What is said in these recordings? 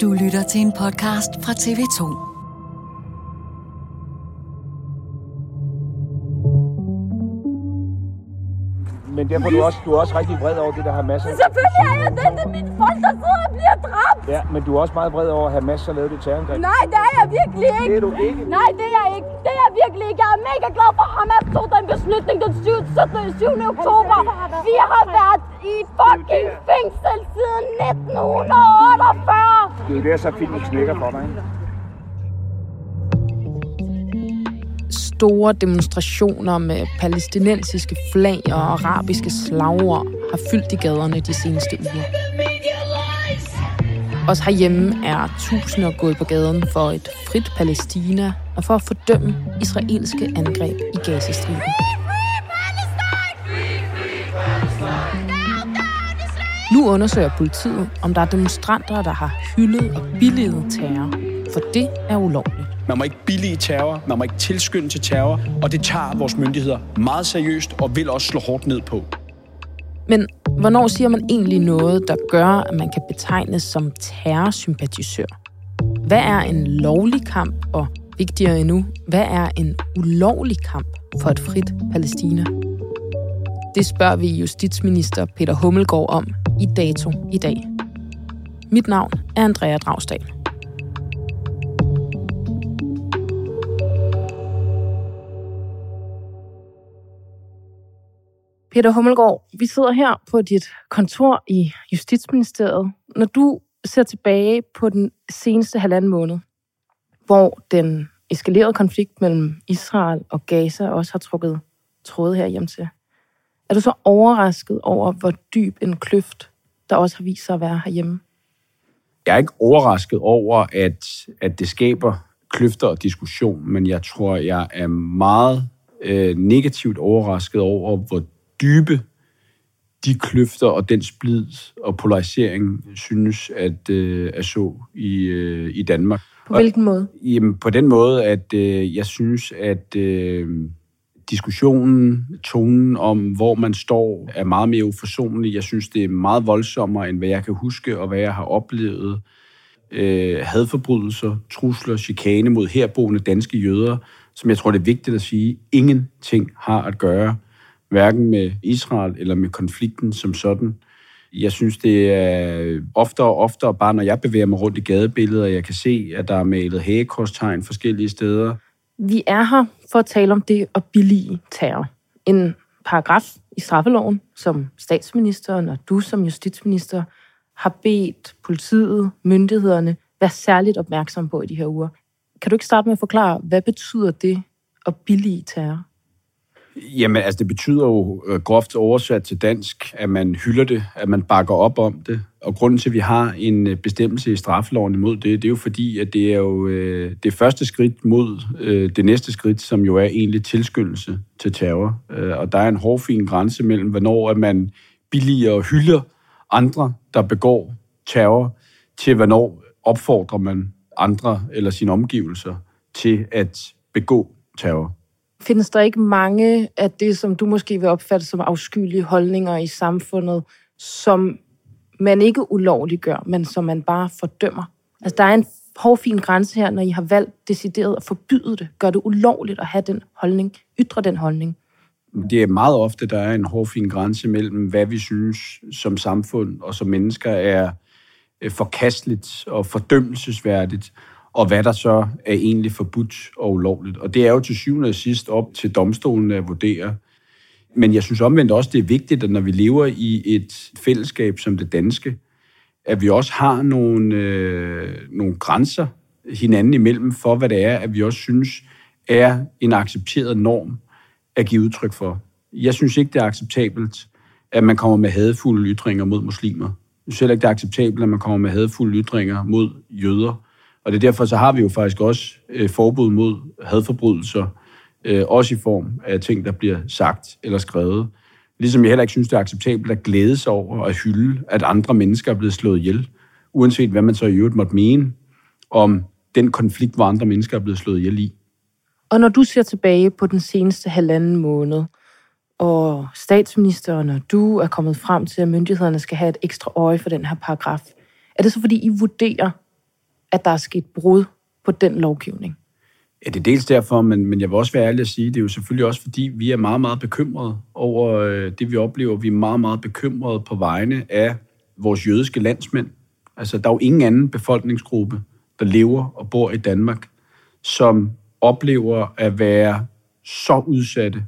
Du lytter til en podcast fra TV2. Men derfor er du også, du er også rigtig vred over det, der har masser. Selvfølgelig er jeg det. Det er mine folk, der sidder og bliver dræbt. Ja, men du er også meget vred over at have masser lavet det terrorangreb. Nej, det er jeg virkelig ikke. Det er du ikke. Nej, det er jeg ikke. Det er jeg virkelig ikke. Jeg er mega glad for, at Hamas tog den beslutning den 7. 17. 7. oktober. Vi har været i fucking fængsel siden 1948. Det er der, så filmen knækker for dig. Ikke? Store demonstrationer med palæstinensiske flag og arabiske slagord har fyldt i gaderne de seneste uger. Også herhjemme er tusinder gået på gaden for et frit Palæstina og for at fordømme israelske angreb i Gazastriben. Nu undersøger politiet, om der er demonstranter, der har hyldet og billiget terror. For det er ulovligt. Man må ikke billige terror, man må ikke tilskynde til terror, og det tager vores myndigheder meget seriøst og vil også slå hårdt ned på. Men hvornår siger man egentlig noget, der gør, at man kan betegnes som terrorsympatisør? Hvad er en lovlig kamp, og vigtigere endnu, hvad er en ulovlig kamp for et frit Palæstina? Det spørger vi justitsminister Peter Hummelgaard om i dato i dag. Mit navn er Andrea Dragsdal. Peter Hummelgaard, vi sidder her på dit kontor i Justitsministeriet. Når du ser tilbage på den seneste halvanden måned, hvor den eskalerede konflikt mellem Israel og Gaza også har trukket tråde her hjem til, er du så overrasket over, hvor dyb en kløft, der også har vist sig at være herhjemme? Jeg er ikke overrasket over, at, at det skaber kløfter og diskussion, men jeg tror, jeg er meget øh, negativt overrasket over, hvor dybe de kløfter og den splid og polarisering synes at, øh, at så i, øh, i Danmark. På hvilken måde? Og, jamen, på den måde, at øh, jeg synes, at øh, diskussionen, tonen om, hvor man står, er meget mere uforsonlig. Jeg synes, det er meget voldsommere, end hvad jeg kan huske, og hvad jeg har oplevet. Øh, hadforbrydelser, trusler, chikane mod herboende danske jøder, som jeg tror, det er vigtigt at sige, ingenting har at gøre hverken med Israel eller med konflikten som sådan. Jeg synes, det er oftere og oftere, bare når jeg bevæger mig rundt i gadebilledet, og jeg kan se, at der er malet hagekorstegn forskellige steder. Vi er her for at tale om det at billige terror. En paragraf i straffeloven, som statsministeren og du som justitsminister har bedt politiet, myndighederne, være særligt opmærksom på i de her uger. Kan du ikke starte med at forklare, hvad betyder det at billige terror? Jamen, altså det betyder jo øh, groft oversat til dansk, at man hylder det, at man bakker op om det. Og grunden til, at vi har en øh, bestemmelse i straffeloven imod det, det er jo fordi, at det er jo øh, det første skridt mod øh, det næste skridt, som jo er egentlig tilskyndelse til terror. Øh, og der er en hårfin grænse mellem, hvornår at man billiger og hylder andre, der begår terror, til hvornår opfordrer man andre eller sine omgivelser til at begå terror. Findes der ikke mange af det, som du måske vil opfatte som afskyelige holdninger i samfundet, som man ikke ulovligt gør, men som man bare fordømmer? Altså, der er en hårfin grænse her, når I har valgt decideret at forbyde det, gør det ulovligt at have den holdning, ytre den holdning. Det er meget ofte, der er en hårfin grænse mellem, hvad vi synes som samfund og som mennesker er øh, forkasteligt og fordømmelsesværdigt, og hvad der så er egentlig forbudt og ulovligt. Og det er jo til syvende og sidst op til domstolen at vurdere. Men jeg synes omvendt også, det er vigtigt, at når vi lever i et fællesskab som det danske, at vi også har nogle, øh, nogle grænser hinanden imellem for, hvad det er, at vi også synes er en accepteret norm at give udtryk for. Jeg synes ikke, det er acceptabelt, at man kommer med hadfulde ytringer mod muslimer. Jeg synes heller ikke, det er acceptabelt, at man kommer med hadfulde ytringer mod jøder. Og det er derfor, så har vi jo faktisk også øh, forbud mod hadforbrydelser, øh, også i form af ting, der bliver sagt eller skrevet. Ligesom jeg heller ikke synes, det er acceptabelt at glæde sig over og hylde, at andre mennesker er blevet slået ihjel, uanset hvad man så i øvrigt måtte mene om den konflikt, hvor andre mennesker er blevet slået ihjel i. Og når du ser tilbage på den seneste halvanden måned, og statsministeren og du er kommet frem til, at myndighederne skal have et ekstra øje for den her paragraf, er det så fordi, I vurderer, at der er sket brud på den lovgivning? Ja, det er dels derfor, men, men jeg vil også være ærlig at sige, det er jo selvfølgelig også fordi, vi er meget, meget bekymrede over øh, det, vi oplever. Vi er meget, meget bekymrede på vegne af vores jødiske landsmænd. Altså, der er jo ingen anden befolkningsgruppe, der lever og bor i Danmark, som oplever at være så udsatte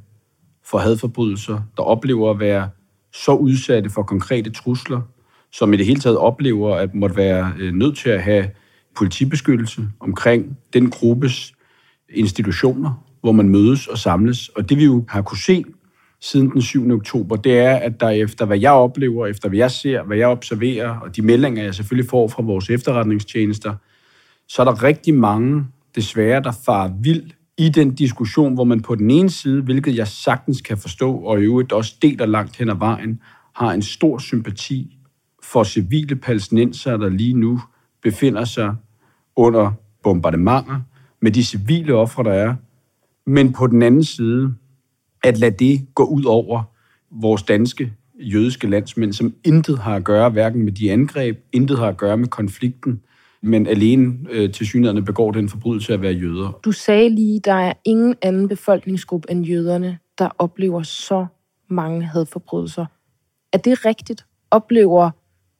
for hadforbrydelser, der oplever at være så udsatte for konkrete trusler, som i det hele taget oplever at måtte være øh, nødt til at have politibeskyttelse omkring den gruppes institutioner, hvor man mødes og samles. Og det vi jo har kunne se siden den 7. oktober, det er, at der efter hvad jeg oplever, efter hvad jeg ser, hvad jeg observerer, og de meldinger, jeg selvfølgelig får fra vores efterretningstjenester, så er der rigtig mange, desværre, der farer vild i den diskussion, hvor man på den ene side, hvilket jeg sagtens kan forstå, og i øvrigt også deler langt hen ad vejen, har en stor sympati for civile palæstinenser, der lige nu befinder sig under bombardementer, med de civile ofre, der er, men på den anden side, at lade det gå ud over vores danske jødiske landsmænd, som intet har at gøre hverken med de angreb, intet har at gøre med konflikten, men alene øh, til synligheden begår den forbrydelse at være jøder. Du sagde lige, der er ingen anden befolkningsgruppe end jøderne, der oplever så mange hadforbrydelser. Er det rigtigt? Oplever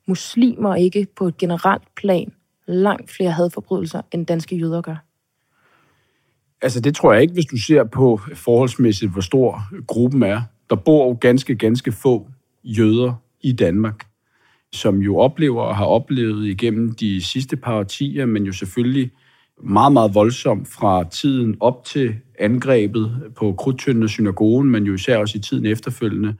muslimer ikke på et generelt plan langt flere hadforbrydelser, end danske jøder gør? Altså det tror jeg ikke, hvis du ser på forholdsmæssigt, hvor stor gruppen er. Der bor jo ganske, ganske få jøder i Danmark, som jo oplever og har oplevet igennem de sidste par årtier, men jo selvfølgelig meget, meget voldsomt fra tiden op til angrebet på Krudtønden og synagogen, men jo især også i tiden efterfølgende,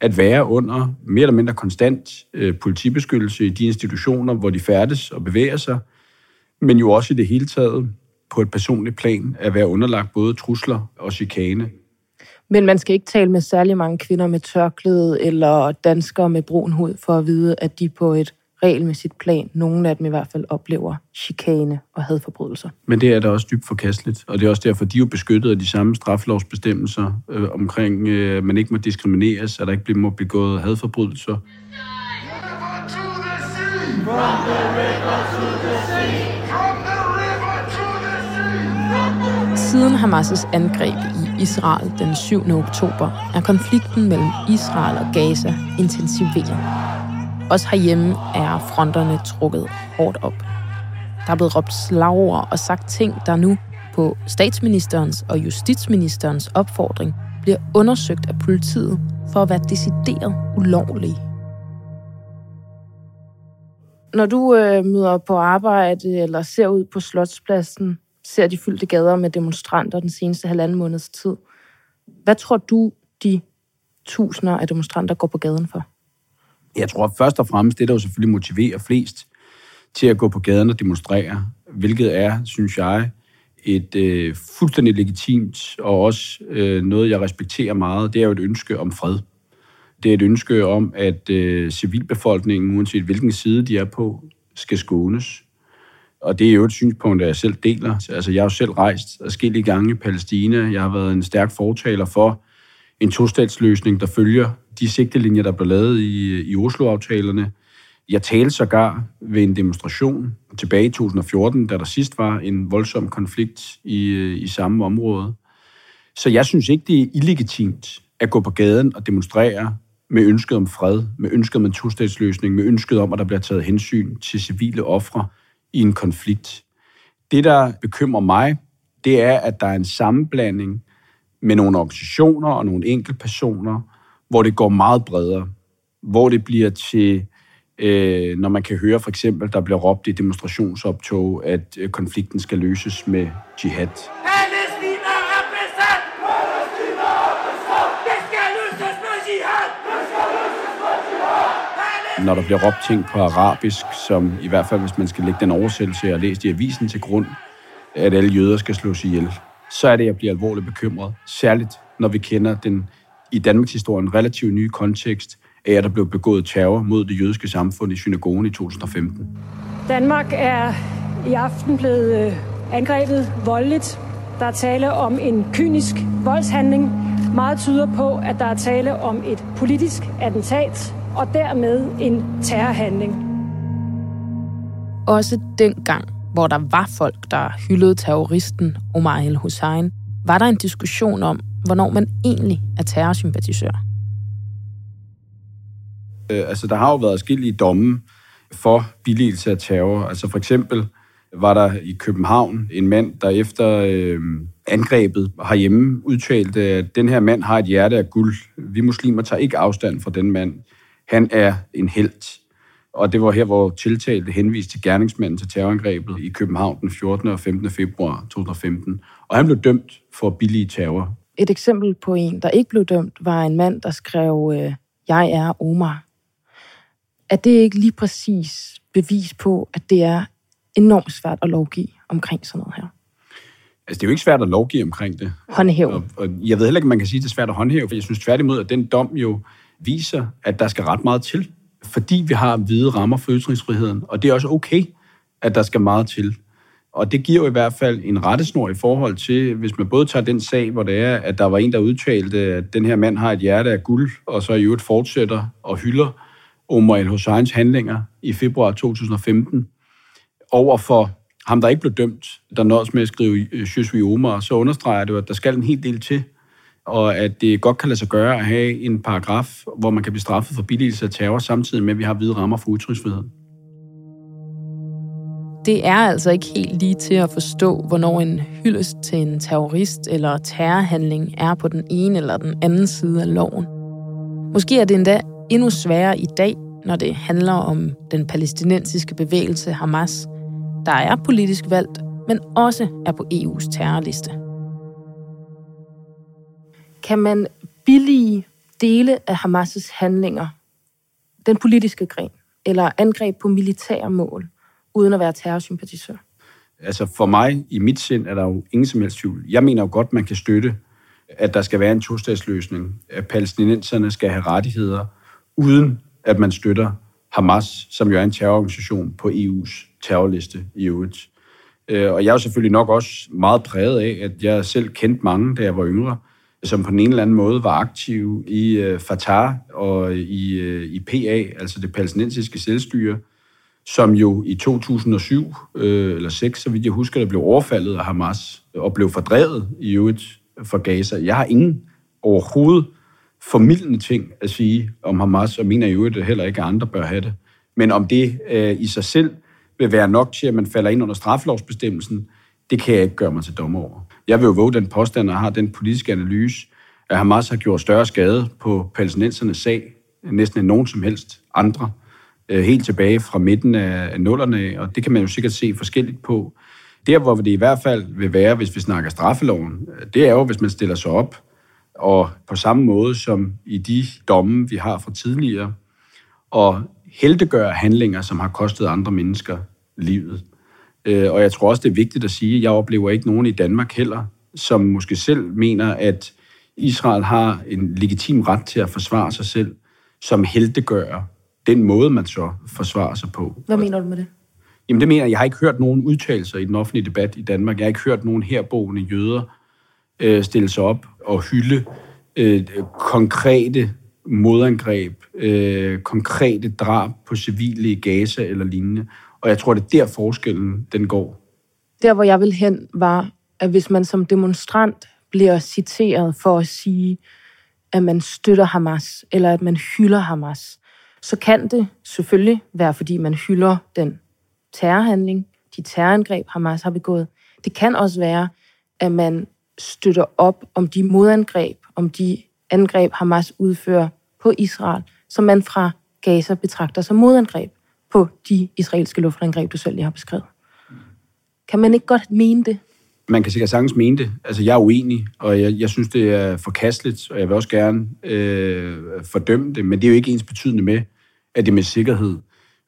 at være under mere eller mindre konstant øh, politibeskyttelse i de institutioner, hvor de færdes og bevæger sig, men jo også i det hele taget på et personligt plan at være underlagt både trusler og chikane. Men man skal ikke tale med særlig mange kvinder med tørklæde eller danskere med brun hud for at vide, at de på et regelmæssigt plan, nogle af dem i hvert fald, oplever chikane og hadforbrydelser. Men det er da også dybt forkasteligt, og det er også derfor, de er jo beskyttet af de samme straflovsbestemmelser øh, omkring, øh, man ikke må diskrimineres, at der ikke bliver begået hadforbrydelser. From the river to the sea. Siden Hamas' angreb i Israel den 7. oktober er konflikten mellem Israel og Gaza intensiveret. Også herhjemme er fronterne trukket hårdt op. Der er blevet råbt slagord og sagt ting, der nu på statsministerens og justitsministerens opfordring bliver undersøgt af politiet for at være decideret ulovlige. Når du øh, møder på arbejde eller ser ud på Slotspladsen, ser de fyldte gader med demonstranter den seneste halvanden måneds tid. Hvad tror du, de tusinder af demonstranter går på gaden for? Jeg tror først og fremmest, det der jo selvfølgelig motiverer flest til at gå på gaden og demonstrere, hvilket er, synes jeg, et øh, fuldstændig legitimt og også øh, noget, jeg respekterer meget, det er jo et ønske om fred. Det er et ønske om, at øh, civilbefolkningen, uanset hvilken side de er på, skal skånes. Og det er jo et synspunkt, jeg selv deler. Altså, jeg har jo selv rejst adskillige gange i Palæstina. Jeg har været en stærk fortaler for en tostatsløsning, der følger de sigtelinjer, der blev lavet i, i Oslo-aftalerne. Jeg talte sågar ved en demonstration tilbage i 2014, da der sidst var en voldsom konflikt i, i samme område. Så jeg synes ikke, det er illegitimt at gå på gaden og demonstrere med ønsket om fred, med ønsket om en tostatsløsning, med ønsket om, at der bliver taget hensyn til civile ofre i en konflikt. Det, der bekymrer mig, det er, at der er en sammenblanding med nogle organisationer og nogle enkeltpersoner, hvor det går meget bredere. Hvor det bliver til, øh, når man kan høre for eksempel, der bliver råbt i demonstrationsoptog, at øh, konflikten skal løses med jihad. Palæstina besat! Palæstina besat! Det skal løses med jihad! Det skal løses med jihad! Når der bliver råbt ting på arabisk, som i hvert fald, hvis man skal lægge den oversættelse, jeg har læst i avisen til grund, at alle jøder skal slås ihjel, så er det, jeg bliver alvorligt bekymret. Særligt, når vi kender den i Danmarks historie relativt nye kontekst af, at der blev begået terror mod det jødiske samfund i synagogen i 2015. Danmark er i aften blevet øh, angrebet voldeligt. Der er tale om en kynisk voldshandling. Meget tyder på, at der er tale om et politisk attentat og dermed en terrorhandling. Også dengang, hvor der var folk, der hyldede terroristen Omar el-Hussein, var der en diskussion om, hvornår man egentlig er terrorsympatisør. Øh, altså, der har jo været forskellige domme for billigelse af terror. Altså for eksempel var der i København en mand, der efter øh, angrebet herhjemme udtalte, at den her mand har et hjerte af guld. Vi muslimer tager ikke afstand fra den mand. Han er en held. Og det var her, hvor tiltalte henviste til gerningsmanden til terrorangrebet i København den 14. og 15. februar 2015. Og han blev dømt for billige terror. Et eksempel på en, der ikke blev dømt, var en mand, der skrev, øh, jeg er Omar. Er det ikke lige præcis bevis på, at det er enormt svært at lovgive omkring sådan noget her? Altså, det er jo ikke svært at lovgive omkring det. Håndhæve. Og, og jeg ved heller ikke, om man kan sige, at det er svært at håndhæve, for jeg synes tværtimod, at den dom jo viser, at der skal ret meget til, fordi vi har hvide rammer for ytringsfriheden, og det er også okay, at der skal meget til. Og det giver jo i hvert fald en rettesnor i forhold til, hvis man både tager den sag, hvor det er, at der var en, der udtalte, at den her mand har et hjerte af guld, og så i øvrigt fortsætter og hylder Omar el-Husseins handlinger i februar 2015, over for ham, der ikke blev dømt, der nås med at skrive øh, Sjøsvi Omar, så understreger det jo, at der skal en hel del til, og at det godt kan lade sig gøre at have en paragraf, hvor man kan blive straffet for billigelse af terror, samtidig med, at vi har hvide rammer for udtryksfrihed. Det er altså ikke helt lige til at forstå, hvornår en hyldest til en terrorist eller terrorhandling er på den ene eller den anden side af loven. Måske er det endda endnu sværere i dag, når det handler om den palæstinensiske bevægelse Hamas, der er politisk valgt, men også er på EU's terrorliste. Kan man billige dele af Hamas' handlinger, den politiske gren, eller angreb på militære mål, uden at være terrorsympatisør? Altså for mig, i mit sind, er der jo ingen som helst tvivl. Jeg mener jo godt, man kan støtte, at der skal være en tostatsløsning, at palæstinenserne skal have rettigheder, uden at man støtter Hamas, som jo er en terrororganisation på EU's terrorliste i øvrigt. Øh, og jeg er selvfølgelig nok også meget præget af, at jeg selv kendte mange, da jeg var yngre, som på en eller anden måde var aktive i øh, Fatah og øh, i, i PA, altså det palæstinensiske selvstyre, som jo i 2007 øh, eller 6, så vidt jeg husker, der blev overfaldet af Hamas øh, og blev fordrevet i øvrigt fra Gaza. Jeg har ingen overhovedet formidlende ting at sige om Hamas, og mener i øvrigt heller ikke, at andre bør have det. Men om det øh, i sig selv vil være nok til, at man falder ind under straflovsbestemmelsen, det kan jeg ikke gøre mig til dommer over. Jeg vil jo våge den påstand, og har den politiske analyse, at Hamas har gjort større skade på palæstinensernes sag, næsten end nogen som helst andre, Øh, helt tilbage fra midten af nullerne, og det kan man jo sikkert se forskelligt på. Der, hvor det i hvert fald vil være, hvis vi snakker straffeloven, øh, det er jo, hvis man stiller sig op, og på samme måde som i de domme, vi har fra tidligere, og heldegør handlinger, som har kostet andre mennesker livet. Øh, og jeg tror også, det er vigtigt at sige, at jeg oplever ikke nogen i Danmark heller, som måske selv mener, at Israel har en legitim ret til at forsvare sig selv, som heldegør den måde, man så forsvarer sig på. Hvad mener du med det? Jamen det mener jeg. Jeg har ikke hørt nogen udtalelser i den offentlige debat i Danmark. Jeg har ikke hørt nogen herboende jøder øh, stille sig op og hylde øh, konkrete modangreb, øh, konkrete drab på civile i Gaza eller lignende. Og jeg tror, det er der forskellen den går. Der, hvor jeg vil hen, var, at hvis man som demonstrant bliver citeret for at sige, at man støtter Hamas, eller at man hylder Hamas, så kan det selvfølgelig være, fordi man hylder den terrorhandling, de terrorangreb, Hamas har begået. Det kan også være, at man støtter op om de modangreb, om de angreb, Hamas udfører på Israel, som man fra Gaza betragter som modangreb på de israelske luftangreb, du selv lige har beskrevet. Kan man ikke godt mene det? Man kan sikkert sagtens mene det. Altså, jeg er uenig, og jeg, jeg synes, det er forkasteligt, og jeg vil også gerne øh, fordømme det, men det er jo ikke ens betydende med, at det med sikkerhed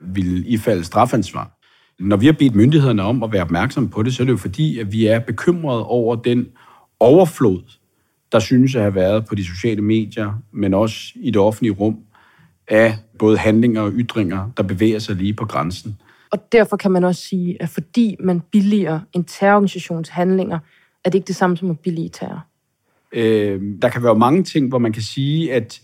vil ifalde strafansvar. Når vi har bedt myndighederne om at være opmærksomme på det, så er det jo fordi, at vi er bekymrede over den overflod, der synes at have været på de sociale medier, men også i det offentlige rum, af både handlinger og ytringer, der bevæger sig lige på grænsen. Og derfor kan man også sige, at fordi man billiger en terrororganisations handlinger, er det ikke det samme som at billige terror. Øh, der kan være mange ting, hvor man kan sige, at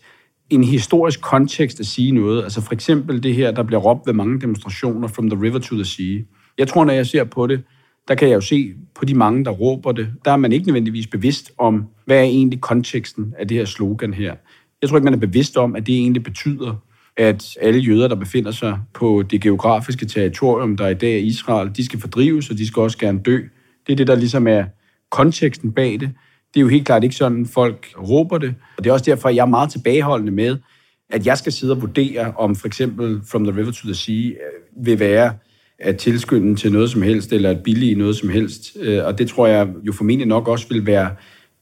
en historisk kontekst at sige noget, altså for eksempel det her, der bliver råbt ved mange demonstrationer, from the river to the sea. Jeg tror, når jeg ser på det, der kan jeg jo se på de mange, der råber det, der er man ikke nødvendigvis bevidst om, hvad er egentlig konteksten af det her slogan her. Jeg tror ikke, man er bevidst om, at det egentlig betyder, at alle jøder, der befinder sig på det geografiske territorium, der i dag er Israel, de skal fordrives, og de skal også gerne dø. Det er det, der ligesom er konteksten bag det. Det er jo helt klart ikke sådan, folk råber det. Og det er også derfor, jeg er meget tilbageholdende med, at jeg skal sidde og vurdere, om for eksempel From the River to the Sea øh, vil være at tilskynde til noget som helst, eller at billige noget som helst. Øh, og det tror jeg jo formentlig nok også vil være,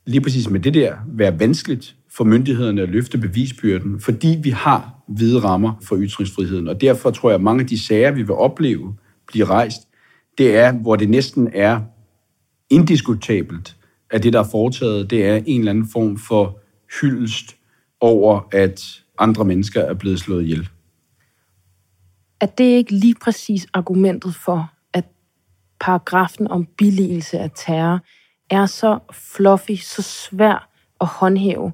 lige præcis med det der, være vanskeligt for myndighederne at løfte bevisbyrden, fordi vi har hvide rammer for ytringsfriheden. Og derfor tror jeg, at mange af de sager, vi vil opleve blive rejst, det er, hvor det næsten er indiskutabelt, at det, der er foretaget, det er en eller anden form for hyldest over, at andre mennesker er blevet slået ihjel. Er det ikke lige præcis argumentet for, at paragrafen om billigelse af terror er så fluffy, så svær at håndhæve,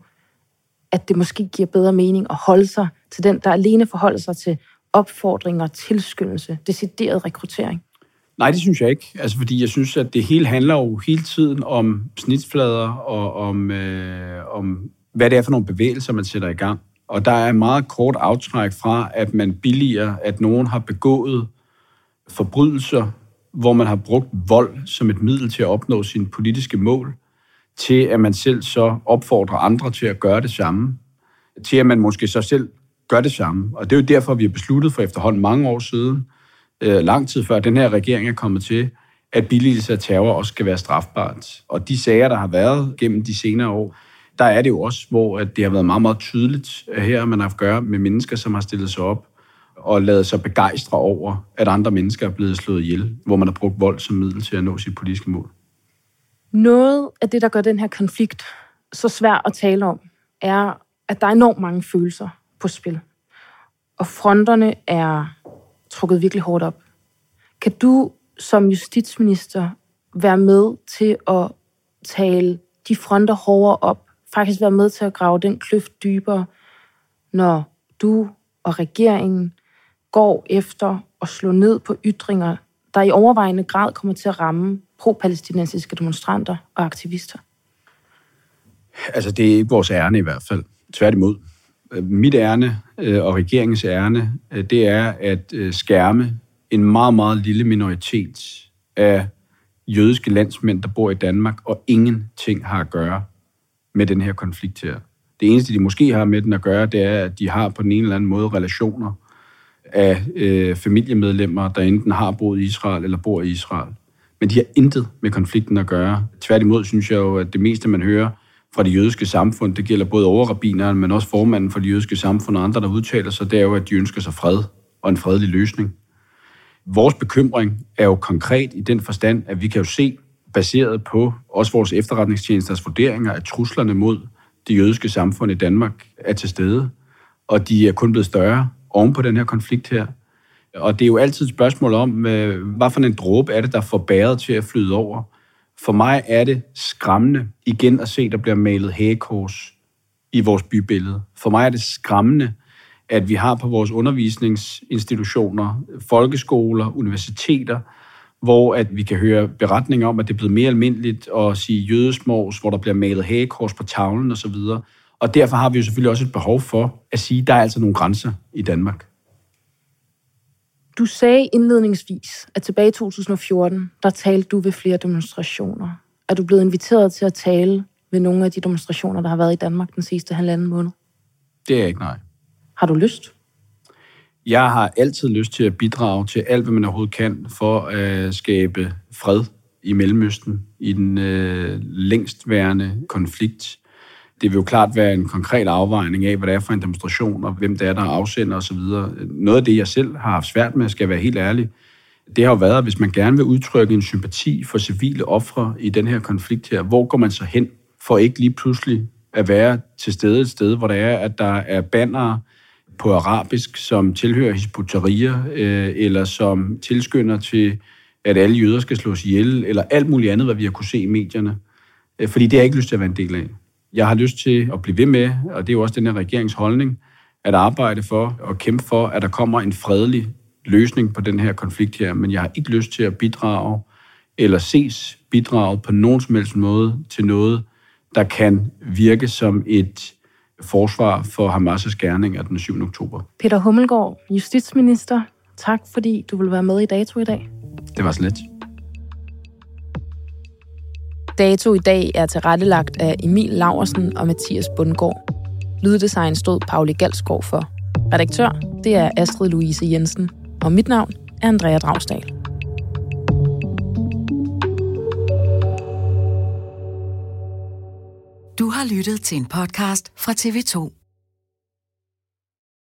at det måske giver bedre mening at holde sig til den, der alene forholder sig til opfordringer, tilskyndelse, decideret rekruttering? Nej, det synes jeg ikke. Altså, fordi jeg synes, at det hele handler jo hele tiden om snitsflader og om, øh, om, hvad det er for nogle bevægelser, man sætter i gang. Og der er meget kort aftræk fra, at man billiger, at nogen har begået forbrydelser, hvor man har brugt vold som et middel til at opnå sine politiske mål, til at man selv så opfordrer andre til at gøre det samme, til at man måske så selv gør det samme. Og det er jo derfor, vi har besluttet for efterhånden mange år siden, øh, lang tid før den her regering er kommet til, at billigelse af terror også skal være strafbart. Og de sager, der har været gennem de senere år, der er det jo også, hvor at det har været meget, meget tydeligt, øh, at her man har haft at gøre med mennesker, som har stillet sig op og lavet sig begejstre over, at andre mennesker er blevet slået ihjel, hvor man har brugt vold som middel til at nå sit politiske mål. Noget af det, der gør den her konflikt så svær at tale om, er, at der er enormt mange følelser på spil. Og fronterne er trukket virkelig hårdt op. Kan du som justitsminister være med til at tale de fronter hårdere op, faktisk være med til at grave den kløft dybere, når du og regeringen går efter at slå ned på ytringer, der i overvejende grad kommer til at ramme pro-palæstinensiske demonstranter og aktivister? Altså, det er ikke vores ærne i hvert fald. Tværtimod. Mit ærne øh, og regeringens ærne, øh, det er at øh, skærme en meget, meget lille minoritet af jødiske landsmænd, der bor i Danmark, og ingenting har at gøre med den her konflikt her. Det eneste, de måske har med den at gøre, det er, at de har på den ene eller anden måde relationer af øh, familiemedlemmer, der enten har boet i Israel eller bor i Israel. Men de har intet med konflikten at gøre. Tværtimod synes jeg jo, at det meste, man hører fra det jødiske samfund, det gælder både overrabineren, men også formanden for det jødiske samfund og andre, der udtaler sig, det er jo, at de ønsker sig fred og en fredelig løsning. Vores bekymring er jo konkret i den forstand, at vi kan jo se, baseret på også vores efterretningstjenesters vurderinger, at truslerne mod det jødiske samfund i Danmark er til stede, og de er kun blevet større oven på den her konflikt her. Og det er jo altid et spørgsmål om, øh, hvad for en dråbe er det, der får bæret til at flyde over. For mig er det skræmmende igen at se, der bliver malet hagekors i vores bybillede. For mig er det skræmmende, at vi har på vores undervisningsinstitutioner, folkeskoler, universiteter, hvor at vi kan høre beretninger om, at det er blevet mere almindeligt at sige jødesmås, hvor der bliver malet hagekors på tavlen osv. Og derfor har vi jo selvfølgelig også et behov for at sige, at der er altså nogle grænser i Danmark. Du sagde indledningsvis, at tilbage i 2014, der talte du ved flere demonstrationer. Er du blevet inviteret til at tale ved nogle af de demonstrationer, der har været i Danmark den sidste halvanden måned? Det er ikke nej. Har du lyst? Jeg har altid lyst til at bidrage til alt, hvad man overhovedet kan, for at skabe fred i Mellemøsten, i den øh, længstværende konflikt. Det vil jo klart være en konkret afvejning af, hvad det er for en demonstration, og hvem det er, der afsender osv. Noget af det, jeg selv har haft svært med, skal jeg være helt ærlig, det har jo været, at hvis man gerne vil udtrykke en sympati for civile ofre i den her konflikt her, hvor går man så hen for ikke lige pludselig at være til stede et sted, hvor der er, at der er bannere på arabisk, som tilhører hisputerier, øh, eller som tilskynder til, at alle jøder skal slås ihjel, eller alt muligt andet, hvad vi har kunne se i medierne. Øh, fordi det har jeg ikke lyst til at være en del af. Jeg har lyst til at blive ved med, og det er jo også den her regeringsholdning, at arbejde for og kæmpe for, at der kommer en fredelig løsning på den her konflikt her, men jeg har ikke lyst til at bidrage eller ses bidraget på nogen som helst måde til noget, der kan virke som et forsvar for Hamas' gerninger den 7. oktober. Peter Hummelgaard, justitsminister, tak fordi du vil være med i Dato i dag. Det var så let. Dato i dag er tilrettelagt af Emil Laversen og Mathias Bundgaard. Lyddesign stod Pauli Galsgaard for. Redaktør, det er Astrid Louise Jensen. Og mit navn er Andrea Dragsdal. Du har lyttet til en podcast fra TV2.